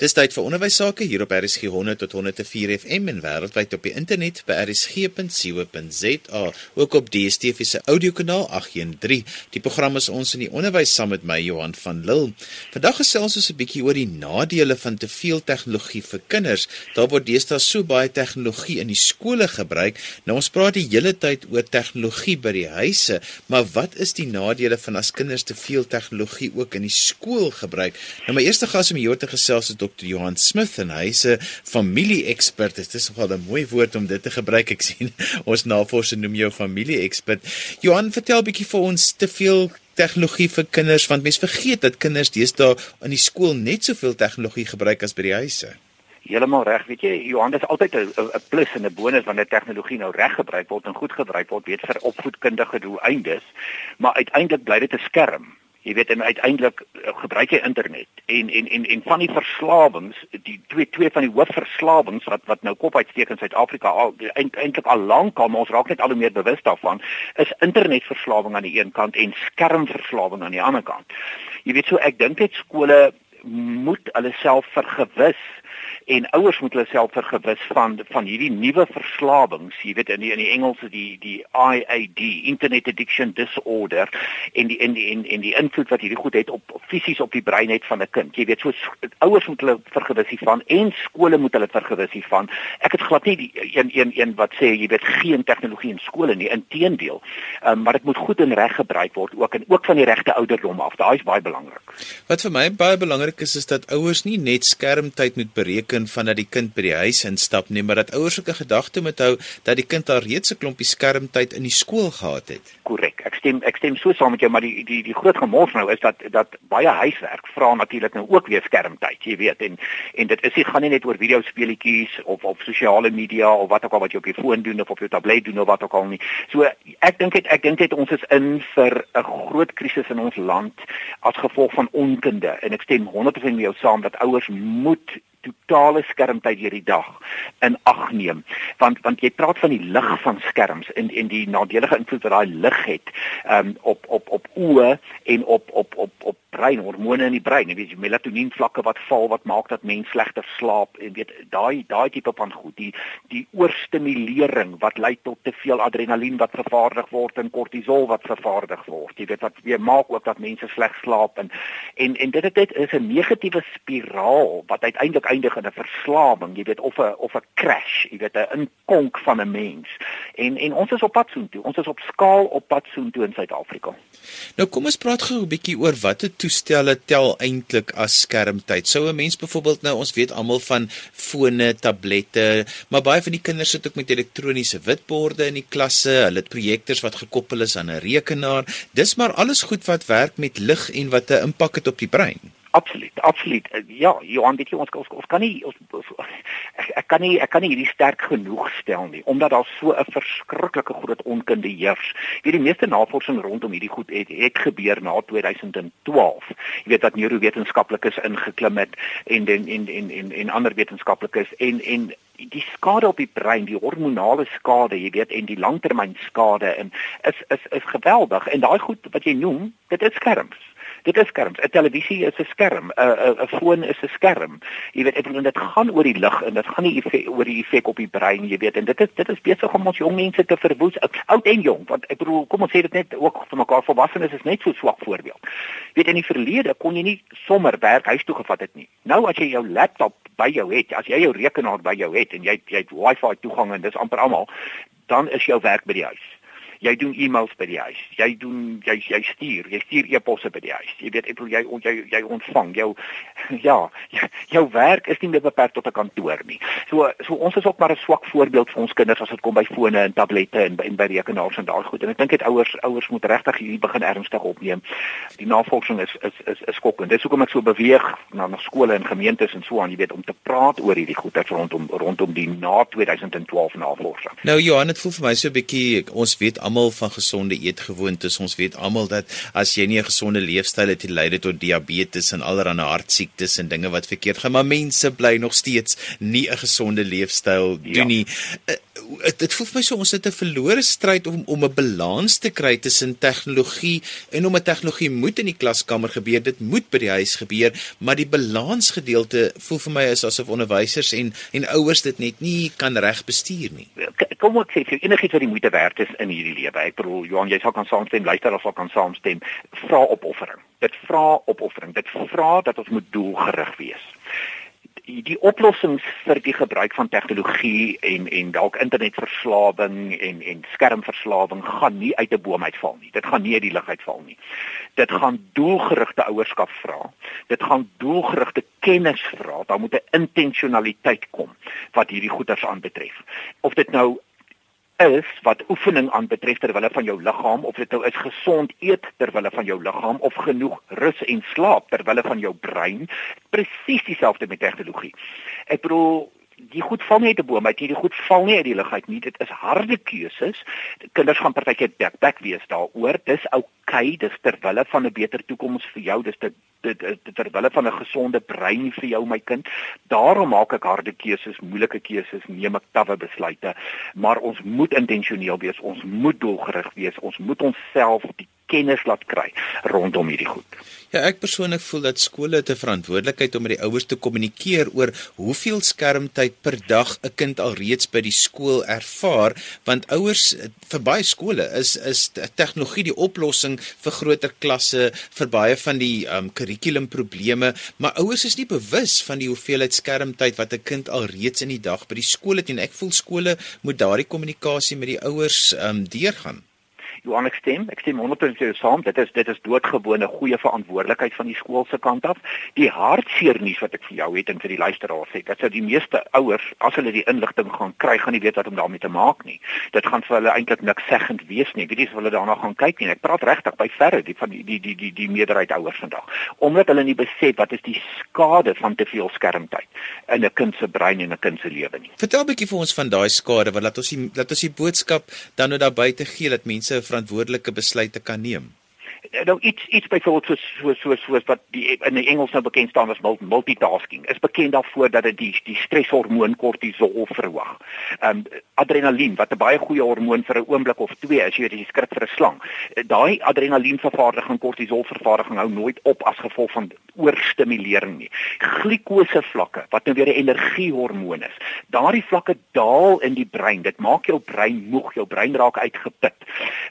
Dis tyd vir onderwys sake hier op RSG 100 tot 104 FM en wêreldwyd op die internet by rsg.co.za, ook op DStv se audiokanaal 813. Die program is ons in die onderwys saam met my Johan van Lille. Vandag gesels ons 'n bietjie oor die nadele van te veel tegnologie vir kinders. Daar word deesdae so baie tegnologie in die skole gebruik. Nou ons praat die hele tyd oor tegnologie by die huise, maar wat is die nadele van as kinders te veel tegnologie ook in die skool gebruik? Nou my eerste gas om hier te gesels is Dr. Johan Smith en hy's 'n familie-ekspert. Dit is nogal 'n mooi woord om dit te gebruik. Ek sien ons navorsing noem jou familie-ekspert. Johan, vertel 'n bietjie vir ons te veel tegnologie vir kinders want mense vergeet dat kinders deesdae in die skool net soveel tegnologie gebruik as by die huise. Heeltemal reg, weet jy, Johan, dit is altyd 'n plus en 'n bonus wanneer tegnologie nou reg gebruik word en goed gebruik word, weet vir opvoedkundige doeleindes, maar uiteindelik bly dit 'n skerm jy weet en uiteindelik uh, gebruik jy internet. En en en en van die verslawings die twee twee van die hoofverslawings wat wat nou kop uitsteek in Suid-Afrika al eintlik al lank al ons raak net al hoe meer bewus daarvan is internetverslawing aan die een kant en skermverslawing aan die ander kant. Jy weet so ek dink dit skole moet hulle self vergewis en ouers moet hulle self vergewis van van hierdie nuwe verslawings, jy weet in die in die Engels die die IAD, Internet Addiction Disorder en die in die en en die invloed wat hierdie goed het op fisies op die brein het van 'n kind. Jy weet so ouers moet hulle vergewis hiervan en skole moet hulle vergewis hiervan. Ek het glad nie die een een een wat sê jy weet geen tegnologie in skole nie, inteendeel. Ehm um, maar dit moet goed en reg gebruik word ook en ook van die regte ouderdom af. Daai is baie belangrik. Wat vir my baie belangrik is is dat ouers nie net skermtyd moet bereken begin van dat die kind by die huis instap nie, maar dat ouers ook 'n gedagte moet hou dat die kind al reeds 'n klompie skermtyd in die skool gehad het. Korrek. Ek stem ek stem so saam met jou, maar die die die groot gemors nou is dat dat baie huiswerk vra natuurlik nou ook weer skermtyd, jy weet, en en dit is nie gaan nie net oor videospeletjies of op sosiale media of wat ook al wat jy op jou foon doen of op jou tablet doen of wat ook al nie. So ek dink dit ek dink dit ons is in vir 'n groot krisis in ons land as gevolg van onkunde en ek stem 100% met jou saam dat ouers moet totale skermtyd deur die dag in ag neem. Want want jy praat van die lig van skerms en en die nadelige invloed wat daai lig het um, op op op oë en op op op op brein hormone in die brein jy weet melatonien vlakke wat val wat maak dat mens slegter slaap en weet daai daai tipe van goed die die oorstimulering wat lei tot te veel adrenalien wat vervaardig word en kortisol wat vervaardig word jy weet wat weer maak ook dat mense sleg slaap en en en dit dit is 'n negatiewe spiraal wat uiteindelik eindig in 'n verslawing, jy weet of 'n of 'n crash, jy weet 'n inkonk van 'n mens. En en ons is op pad soontoe. Ons is op skaal op pad soontoe in Suid-Afrika. Nou kom ons praat gou 'n bietjie oor watter toestelle tel eintlik as skermtyd. Sou 'n mens byvoorbeeld nou ons weet almal van fone, tablette, maar baie van die kinders sit ook met elektroniese witborde in die klasse. Hulle het projektors wat gekoppel is aan 'n rekenaar. Dis maar alles goed wat werk met lig en wat 'n impak het op die brein. Absoluut, absoluut. Eh, ja, Johan, weet jy ons ons, ons kan nie ons, ons ek, ek kan nie ek kan nie hierdie sterk genoeg stel nie omdat daar so 'n verskriklike groot onkunde heers. Jy weet die meeste navorsing rondom hierdie goed het, het gebeur na 2012. Jy weet dat neurowetenskaplikes ingeklim het en en en en en, en ander wetenskaplikes en en die skade op die brein, die hormonale skade, jy weet, en die langtermyn skade en is is is geweldig en daai goed wat jy noem, dit is skerms dit is skerms. 'n Televisie is 'n skerm, 'n 'n foon is 'n skerm. Jy weet, ek bedoel dit gaan oor die lig en dit gaan nie effek, oor die effek op die brein, jy weet, en dit is dit is besig om ons jong mense te verwoes, oud en jong, want ek bedoel, kom ons sê dit net ook vir mekaar volwassenes is net so swak voorbeeld. Jy weet in die verlede kon jy nie sommer werk huis toe gevat het nie. Nou as jy jou laptop by jou het, as jy jou rekenaar by jou het en jy jy het wifi toegang en dis amper almal, dan is jou werk by die huis jy doen e-mails by die huis. Jy doen jy jy stuur, jy stuur e-posse by die huis. Jy weet ek jy jy jy ontvang jou ja, jou werk is nie meer beperk tot 'n kantoor nie. So so ons is ook maar 'n swak voorbeeld vir ons kinders as dit kom by fone en tablette en by, en by rekenaars en daai goed. En ek dink dit ouers ouers moet regtig hierdie begin ernstig opneem. Die navorsing is is is is skokkend. Dis hoekom ek so beweeg na na skole en gemeentes en so aan, jy weet, om te praat oor hierdie goeie rondom rondom die na 2012 navorsing. Nou Johan, dit voel vir my so 'n bietjie ons weet almal van gesonde eetgewoontes. Ons weet almal dat as jy nie 'n gesonde leefstyl het, dit lei tot diabetes en allerlei hartsiektes en dinge wat verkeerd gaan. Maar mense bly nog steeds nie 'n gesonde leefstyl doen ja. nie. Uh, dit voel vir my so ons het 'n verlore stryd om om 'n balans te kry tussen tegnologie en om 'n tegnologie moet in die klaskamer gebeur, dit moet by die huis gebeur, maar die balansgedeelte voel vir my is asof onderwysers en en ouers dit net nie kan reg bestuur nie. Kom ek sê vir enigiets wat die moeite werd is in hierdie lewe. Ek bedoel Johan, jy sal kan saamstem, luister of sal kan saamstem, vra opoffering. Dit vra opoffering. Dit vra dat ons moet doelgerig wees die, oplossings vir die gebruik van tegnologie en en dalk internetverslawing en en skermverslawing gaan nie uit 'n boom uitval nie. Dit gaan nie uit die lug uitval nie. Dit gaan doelgerigte ouerskap vra. Dit gaan doelgerigte kennis vra. Daar moet 'n intentionaliteit kom wat hierdie goeders aanbetref. Of dit nou is wat oefening aanbetref ter wille van jou liggaam of dit nou is gesond eet ter wille van jou liggaam of genoeg rus en slaap ter wille van jou brein presies dieselfde met tegnologie. Ek bedoel die goed val nie uit die boom uit nie, die goed val nie uit die lug uit nie. Dit is harde keuses. Kinders gaan partykeer backpack wees daaroor. Dis oukei, dis ter wille van 'n beter toekoms vir jou. Dis dit dit ter wille van 'n gesonde brein vir jou my kind. Daarom maak ek harde keuses, moeilike keuses, neem ek tawwe besluite, maar ons moet intentioneel wees, ons moet doelgerig wees, ons moet onsself die kennis laat kry rondom hierdie goed. Ja, ek persoonlik voel dat skole 'n verantwoordelikheid om met die ouers te kommunikeer oor hoeveel skermtyd per dag 'n kind alreeds by die skool ervaar, want ouers vir baie skole is is tegnologie die oplossing vir groter klasse, vir baie van die um kurrikulumprobleme, maar ouers is nie bewus van die hoeveelheid skermtyd wat 'n kind alreeds in die dag by die skool het en ek voel skole moet daardie kommunikasie met die ouers um deurgaan. Johan ek stem, ek stem 100% saam. Dit is dit is doodgewone goeie verantwoordelikheid van die skool se kant af. Die hartseer nuus wat ek vir jou het en vir die luisteraars sê, dat sou die meeste ouers as hulle die inligting gaan kry, gaan nie weet wat om daarmee te maak nie. Dit gaan vir hulle eintlik niks seggend wees nie. Weet jy of hulle daarna gaan kyk nie. Ek praat regtig by verre die van die die die die, die meerderheid ouers vandag. Omdat hulle nie besef wat is die skade van te veel skermtyd in 'n kind se brein en 'n kind se lewe nie. Vertel 'n bietjie vir ons van daai skade, want laat ons die laat ons die boodskap dan nou daar buite gee dat mense verantwoordelike besluite kan neem nou iets iets byvoorbeeld soos soos soos soos wat die in die Engels nou bekend staan as multitasking is bekend daarvoor dat dit die die streshormoon kortisol verhoog. Ehm um, adrenalien wat 'n baie goeie hormoon vir 'n oomblik of twee is, jy weet jy skrik vir 'n slang. Daai adrenalienvervaardiging kortisol vervaardiging hou nooit op as gevolg van oorstimulering nie. Glikose vlakke wat nou weer 'n energiehormoon is. Daardie vlakke daal in die brein. Dit maak jou brein moeg, jou brein raak uitgeput.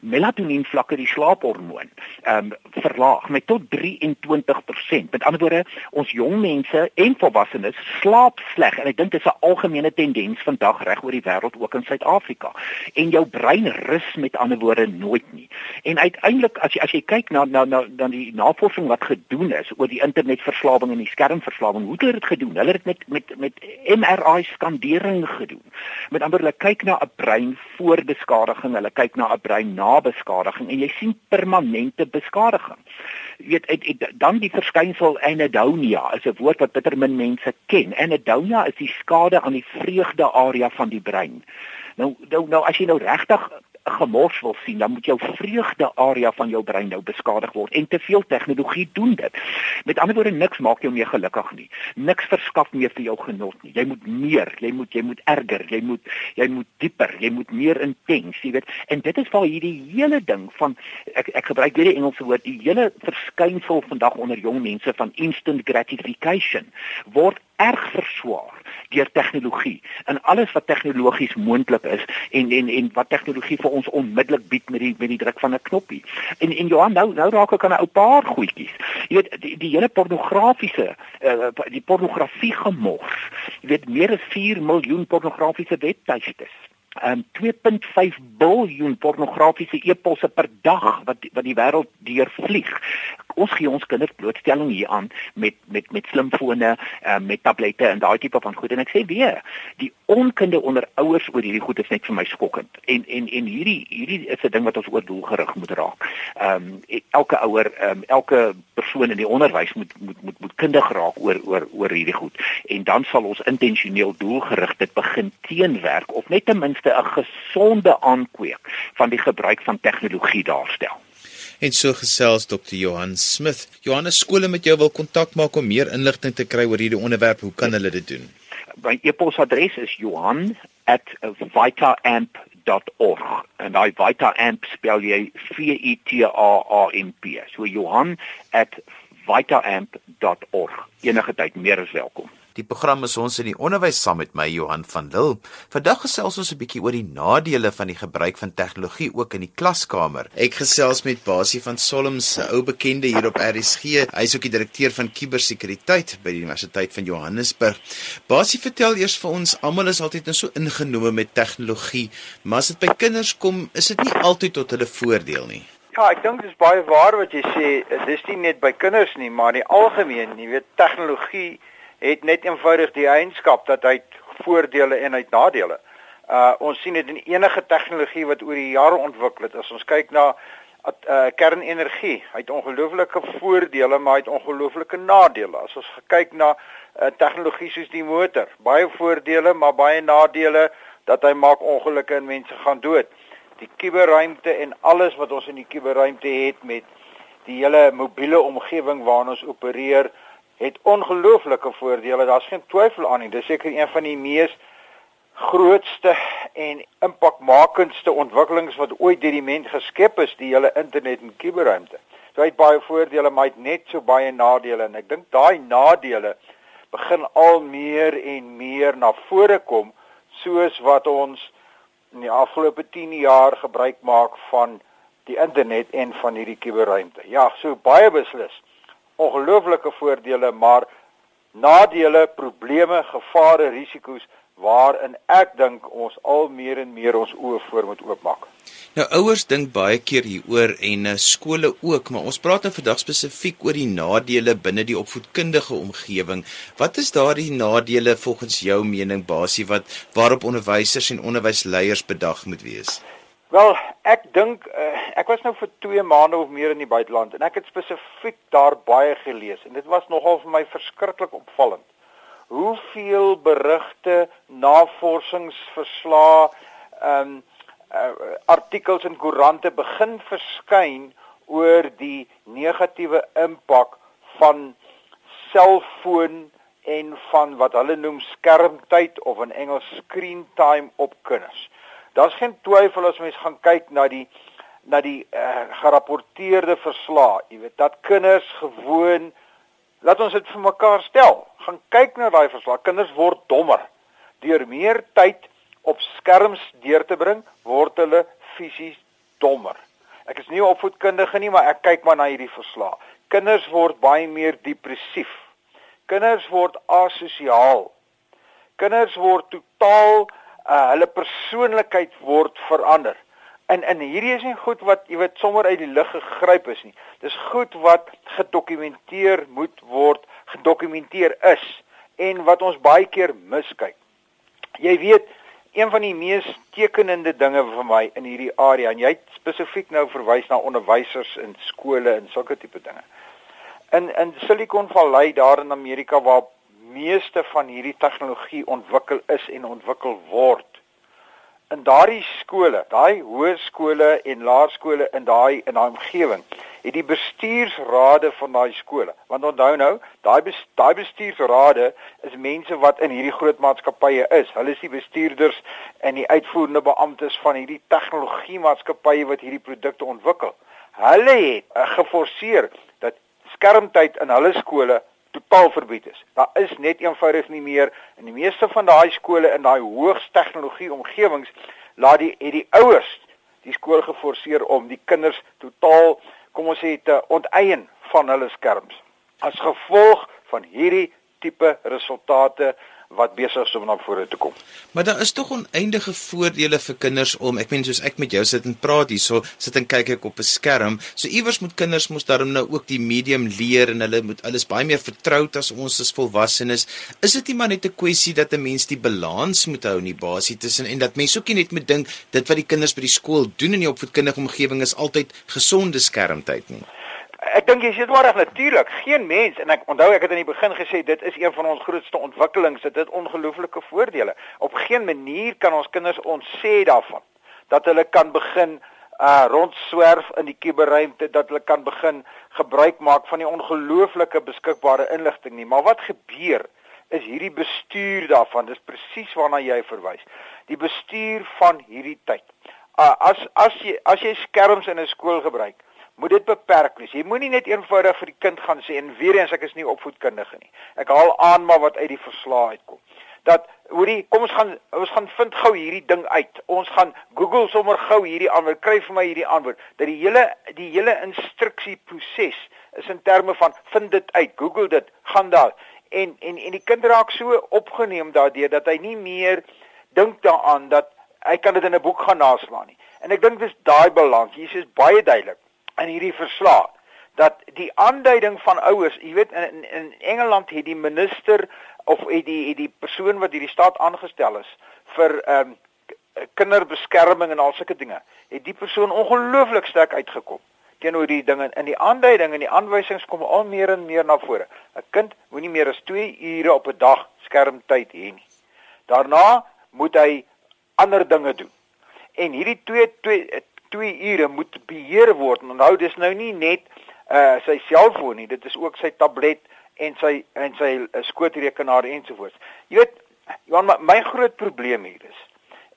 Melatonien vlakke, die slaaphormoon, ehm um, verlaag met tot 23%. Met ander woorde, ons jong mense en volwassenes slaap sleg en ek dink dit is 'n algemene tendens vandag reg oor die wêreld ook in Suid-Afrika. En jou brein rus met ander woorde nooit nie. En uiteindelik as jy as jy kyk na na na dan die navorsing wat gedoen is oor die internetverslawing en die skermverslawing, hoe het hulle dit gedoen? Hulle het dit met met met MRI skandering gedoen. Met ander woorde, kyk na 'n brein voor beskadiging, hulle kyk na 'n brein na beskadiging en jy sien permanente beskadiging. Jy weet het, het, dan die verskynsel anhedonia is 'n woord wat bitter min mense ken. Anhedonia is die skade aan die vreugde area van die brein. Nou nou nou as jy nou regtig gemors wil sien, dan moet jou vreugde area van jou brein nou beskadig word en te veel tegnologie doen dit. Met ander woorde niks maak jou meer gelukkig nie. Niks verskaf meer vir jou genot nie. Jy moet meer, jy moet jy moet erger, jy moet jy moet dieper, jy moet meer intens, jy weet. En dit is waar hierdie hele ding van ek ek gebruik weer die Engelse woord, die hele verskynsel vandag onder jong mense van instant gratification word erg verswaar deur tegnologie en alles wat tegnologies moontlik is en en en wat tegnologie vir ons onmiddellik bied met die met die druk van 'n knoppie. En en Johan nou nou raak ek aan 'n ou paar goedjies. Jy weet die, die hele pornografiese uh, die pornografie gemors. Jy weet meer as 4 miljoen pornografiese webtuistes um, 2.5 biljoen pornografiese e-posse per dag wat wat die wêreld deurvlieg. Ons gee ons kinders blootstelling hier aan met met met slimfone, um, met tablette en daai tipe van goed en ek sê weer, die onkunde onder ouers oor hierdie goed is net vir my skokkend. En en en hierdie hierdie is 'n ding wat ons oor doelgerig moet raak. Ehm um, elke ouer, ehm um, elke persoon in die onderwys moet moet moet moet kundig raak oor oor oor hierdie goed. En dan sal ons intentioneel doelgerig dit begin teenwerk of net ten minste 'n gesonde aankweek van die gebruik van tegnologie daarstel. En so gesels Dr. Johan Smith. Johannes skole met jou wil kontak maak om meer inligting te kry oor hierdie onderwerp. Hoe kan hulle dit doen? My e-posadres is johan johan@vitaamp.org. En daai Vitaamp spel jy V I T A A M P. So johan@vitaamp.org. Enige tyd meer as welkom. Die program is ons in die onderwys saam met my Johan van Lille. Vandag gesels ons 'n bietjie oor die nadele van die gebruik van tegnologie ook in die klaskamer. Ek gesels met Basie van Solms, 'n ou bekende hier op RSG. Hy is ook die direkteur van kubersekuriteit by die Universiteit van Johannesburg. Basie, vertel eers vir ons, almal is altyd net so ingenome met tegnologie, maar as dit by kinders kom, is dit nie altyd tot hulle voordeel nie. Ja, ek dink dit is baie waar wat jy sê. Dis nie net by kinders nie, maar in die algemeen, jy weet, tegnologie het net eenvoudig die eienskap dat hy voordele en hy nadele. Uh ons sien dit in enige tegnologie wat oor die jare ontwikkel het. As ons kyk na uh kernenergie, hy het ongelooflike voordele, maar hy het ongelooflike nadele. As ons kyk na uh tegnologie soos die motor, baie voordele, maar baie nadele dat hy maak ongelukke en mense gaan dood. Die kuberruimte en alles wat ons in die kuberruimte het met die hele mobiele omgewing waarin ons opereer, het ongelooflike voordele. Daar's geen twyfel aan nie. Dis seker een van die mees grootste en impakmakendste ontwikkelings wat ooit deur die mens geskep is, die hele internet en kuberruimte. Dit het baie voordele, maar het net so baie nadele en ek dink daai nadele begin al meer en meer na vore kom soos wat ons in die afgelope 10 jaar gebruik maak van die internet en van hierdie kuberruimte. Ja, so baie beslis ongelooflike voordele, maar nadele, probleme, gevare, risiko's waarin ek dink ons al meer en meer ons oë voor moet oopmaak. Nou ouers dink baie keer hieroor en uh, skole ook, maar ons praat nou vandag spesifiek oor die nadele binne die opvoedkundige omgewing. Wat is daardie nadele volgens jou mening basie wat waarop onderwysers en onderwysleiers bedag moet wees? Wel, ek dink uh, ek was nou vir 2 maande of meer in die buiteland en ek het spesifiek daar baie gelees en dit was nogal vir my verskriklik opvallend. Hoeveel berigte, navorsingsverslae, ehm um, uh, artikels in koerante begin verskyn oor die negatiewe impak van selfoon en van wat hulle noem skermtyd of in Engels screen time op kinders. Daar's geen twyfel as mens gaan kyk na die na die uh, gerapporteerde verslae, jy weet dat kinders gewoon laat ons dit vir mekaar stel. Gaan kyk na daai verslae. Kinders word dommer deur meer tyd op skerms deur te bring, word hulle fisies dommer. Ek is nie opvoedkundige nie, maar ek kyk maar na hierdie verslae. Kinders word baie meer depressief. Kinders word asosiaal. Kinders word totaal uh, hulle persoonlikheid word verander. En en hierdie is nie goed wat jy weet sommer uit die lug gegryp is nie. Dis goed wat gedokumenteer moet word, gedokumenteer is en wat ons baie keer miskyk. Jy weet, een van die mees tekenende dinge vir my in hierdie area en jy het spesifiek nou verwys na onderwysers in skole en sulke tipe dinge. In in Silicon Valley daar in Amerika waar meeste van hierdie tegnologie ontwikkel is en ontwikkel word. In daardie skole, daai hoërskole en laerskole in daai in daai omgewing, het die bestuursrade van daai skole. Want onthou nou, daai bes, daai bestuursrade is mense wat in hierdie groot maatskappye is. Hulle is die bestuurders en die uitvoerende beamptes van hierdie tegnologie maatskappye wat hierdie produkte ontwikkel. Hulle het uh, geforseer dat skermtyd in hulle skole totaal verbied is. Daar is net eenvoudig nie meer in die meeste van daai skole in daai hoogs tegnologie omgewings laat die het die ouers die skool geforseer om die kinders totaal kom ons sê te onteien van hulle skerms. As gevolg van hierdie tipe resultate wat besig is om na vore te kom. Maar daar is tog oneindige voordele vir kinders om, ek meen soos ek met jou sit en praat hierso, sit en kyk ek op 'n skerm. So iewers moet kinders mos daarom nou ook die medium leer en hulle moet alles baie meer vertroud as ons as volwassenes. Is dit nie maar net 'n kwessie dat 'n mens die balans moet hou in die basie tussen en dat mense ook nie net moet dink dit wat die kinders by die skool doen in die opvoedkundige omgewing is altyd gesonde skermtyd nie. Ek dink jy sê dit maar reg natuurlik. Geen mens en ek onthou ek het aan die begin gesê dit is een van ons grootste ontwikkelings. Dit het ongelooflike voordele. Op geen manier kan ons kinders ons sê daarvan dat hulle kan begin uh rondswerf in die kuberruimte dat hulle kan begin gebruik maak van die ongelooflike beskikbare inligting nie. Maar wat gebeur is hierdie bestuur daarvan. Dis presies waarna jy verwys. Die bestuur van hierdie tyd. Uh, as as jy as jy skerms in 'n skool gebruik, moet dit beperk wees. Jy moenie net eenvoudig vir die kind gaan sê en weer eens ek is nie opvoedkundige nie. Ek haal aan maar wat uit die verslae uitkom. Dat hoorie, kom ons gaan ons gaan vind gou hierdie ding uit. Ons gaan Google sommer gou hierdie antwoord kry vir my hierdie antwoord. Dat die hele die hele instruksieproses is in terme van vind dit uit, Google dit, gaan daar. En en en die kind raak so opgeneem daardeur dat hy nie meer dink daaraan dat hy kan dit in 'n boek gaan naslaan nie. En ek dink dis daai balans. Jesus is baie duidelik in hierdie verslag dat die aanduiding van ouers, jy weet in in Engeland het die minister of het die het die persoon wat hierdie staat aangestel is vir ehm um, kinderbeskerming en al sulke dinge, het die persoon ongelooflik sterk uitgekom teenoor die dinge in die aanduiding en die aanwysings kom al meer en meer na vore. 'n Kind moenie meer as 2 ure op 'n dag skermtyd hê nie. Daarna moet hy ander dinge doen. En hierdie 2 2 2 ure moet beheer word. Onthou dis nou nie net uh sy selfoon nie, dit is ook sy tablet en sy en sy uh, skootrekenaar ensovoorts. Jy weet, Johan, my, my groot probleem hier is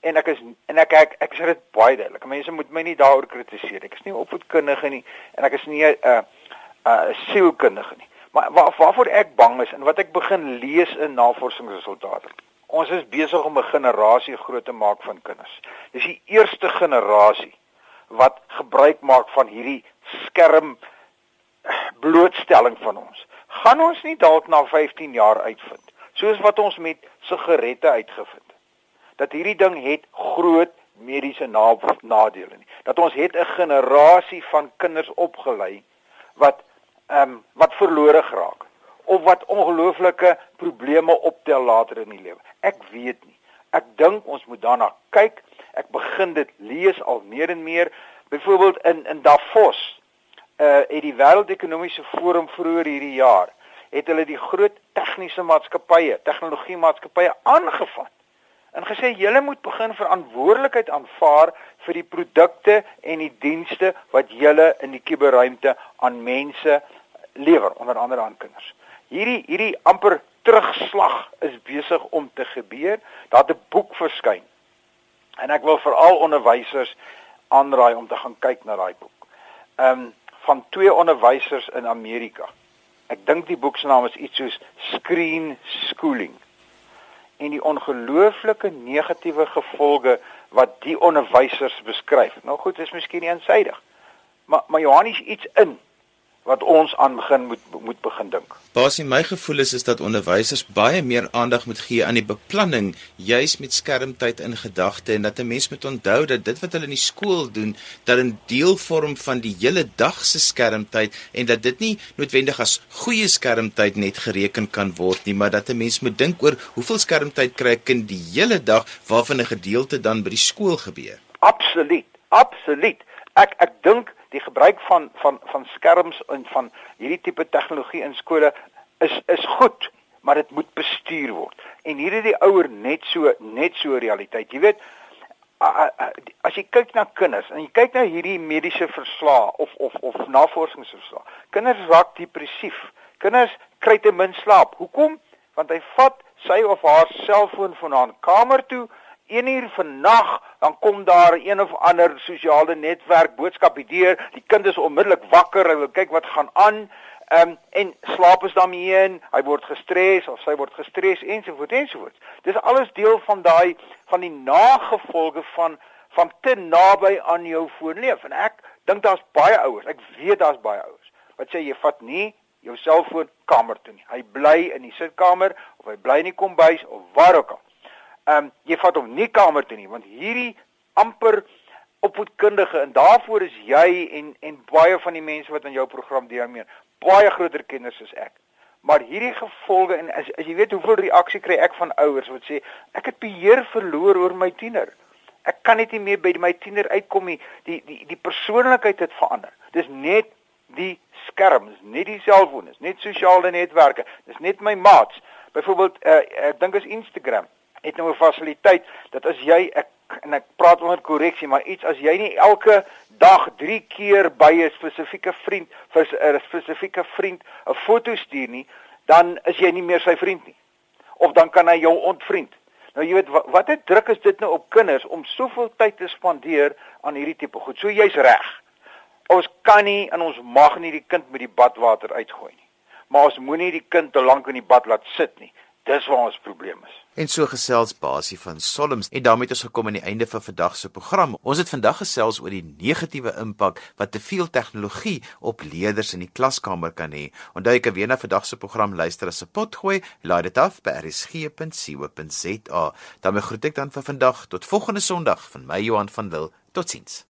en ek is en ek ek, ek sê dit baie duidelik. Mense moet my nie daaroor kritiseer. Ek is nie opvoedkundige nie en ek is nie 'n uh, uh, sielkundige nie. Maar waar, waarvoor ek bang is en wat ek begin lees in navorsingsresultate Ons is besig om 'n generasie groot te maak van kinders. Dis die eerste generasie wat gebruik maak van hierdie skerm blootstelling van ons. Gaan ons nie dalk na 15 jaar uitvind soos wat ons met sigarette uitgevind het. Dat hierdie ding het groot mediese na nadele nie. Dat ons het 'n generasie van kinders opgelei wat ehm um, wat verlore geraak of wat ongelooflike probleme optel later in die lewe. Ek weet nie. Ek dink ons moet daarna kyk. Ek begin dit lees al meer en meer. Byvoorbeeld in in Davos, uh het die Wêreldekonomiese Forum vroeër hierdie jaar het hulle die groot tegniese maatskappye, tegnologie maatskappye aangevat en gesê julle moet begin verantwoordelikheid aanvaar vir die produkte en die dienste wat julle in die kuberruimte aan mense lewer, onder andere aan kinders. Hierdie hierdie amper terugslag is besig om te gebeur. Daar het 'n boek verskyn. En ek wil veral onderwysers aanraai om te gaan kyk na daai boek. Ehm um, van twee onderwysers in Amerika. Ek dink die boek se naam is iets soos Screen Schooling. En die ongelooflike negatiewe gevolge wat die onderwysers beskryf. Nou goed, dit is miskien eensydig. Maar maar Johannes iets in wat ons aan begin moet moet begin dink. Basie my gevoel is is dat onderwysers baie meer aandag moet gee aan die beplanning juis met skermtyd in gedagte en dat 'n mens moet onthou dat dit wat hulle in die skool doen dat 'n deel vorm van die hele dag se skermtyd en dat dit nie noodwendig as goeie skermtyd net gereken kan word nie maar dat 'n mens moet dink oor hoeveel skermtyd kry 'n kind die hele dag waarvan 'n gedeelte dan by die skool gebeur. Absoluut. Absoluut. Ek ek dink die gebruik van van van skerms en van hierdie tipe tegnologie in skole is is goed, maar dit moet bestuur word. En hier is die ouer net so net so realiteit. Jy weet as jy kyk na kinders en jy kyk na hierdie mediese verslae of of of navorsingsverslae. Kinders raak depressief. Kinders kry te min slaap. Hoekom? Want hy vat sy of haar selfoon van haar kamer toe 1 uur vannag dan kom daar een of ander sosiale netwerk boodskap die deur die kind is onmiddellik wakker hy wil kyk wat gaan aan um, en slaap is daarmee heen hy word gestres of sy word gestres ensovoorts ensovoorts dis alles deel van daai van die nagevolge van van te naby aan jou foon leef en ek dink daar's baie ouers ek weet daar's baie ouers wat sê jy vat nie jou selfoon kamer toe nie. Hy bly in die sitkamer of hy bly in die kombuis of waar ook al ehm um, jy vat hom nie kamer toe nie want hierdie amper opvoedkundige en daarvoor is jy en en baie van die mense wat aan jou program deelneem baie groter kenners as ek. Maar hierdie gevolge en as, as jy weet hoeveel reaksie kry ek van ouers wat sê ek het beheer verloor oor my tiener. Ek kan net nie meer by my tiener uitkom nie. Die die die persoonlikheid het verander. Dis net die skerms, net die selfoon, is net sosiale netwerke. Dis net my maats. Byvoorbeeld uh, ek dink is Instagram het nou 'n fasiliteit dat as jy ek en ek praat onder korreksie, maar iets as jy nie elke dag 3 keer by 'n spesifieke vriend vir 'n spesifieke vriend 'n foto stuur nie, dan is jy nie meer sy vriend nie. of dan kan hy jou ontvriend. Nou jy weet wat watter druk is dit nou op kinders om soveel tyd te spandeer aan hierdie tipe goed. So jy's reg. Ons kan nie en ons mag nie die kind met die badwater uitgooi nie. Maar ons moenie die kind te lank in die bad laat sit nie. Dis waar ons probleem is. En so gesels Basie van Solms en daarmee het ons gekom aan die einde van vandag se program. Ons het vandag gesels oor die negatiewe impak wat te veel tegnologie op leerders in die klaskamer kan hê. Onthou ek kan weer na vandag se program luister as 'n potgooi. Laai dit af by rsg.co.za. daarmee groet ek dan vir vandag tot volgende Sondag van my Johan van Lille. Totsiens.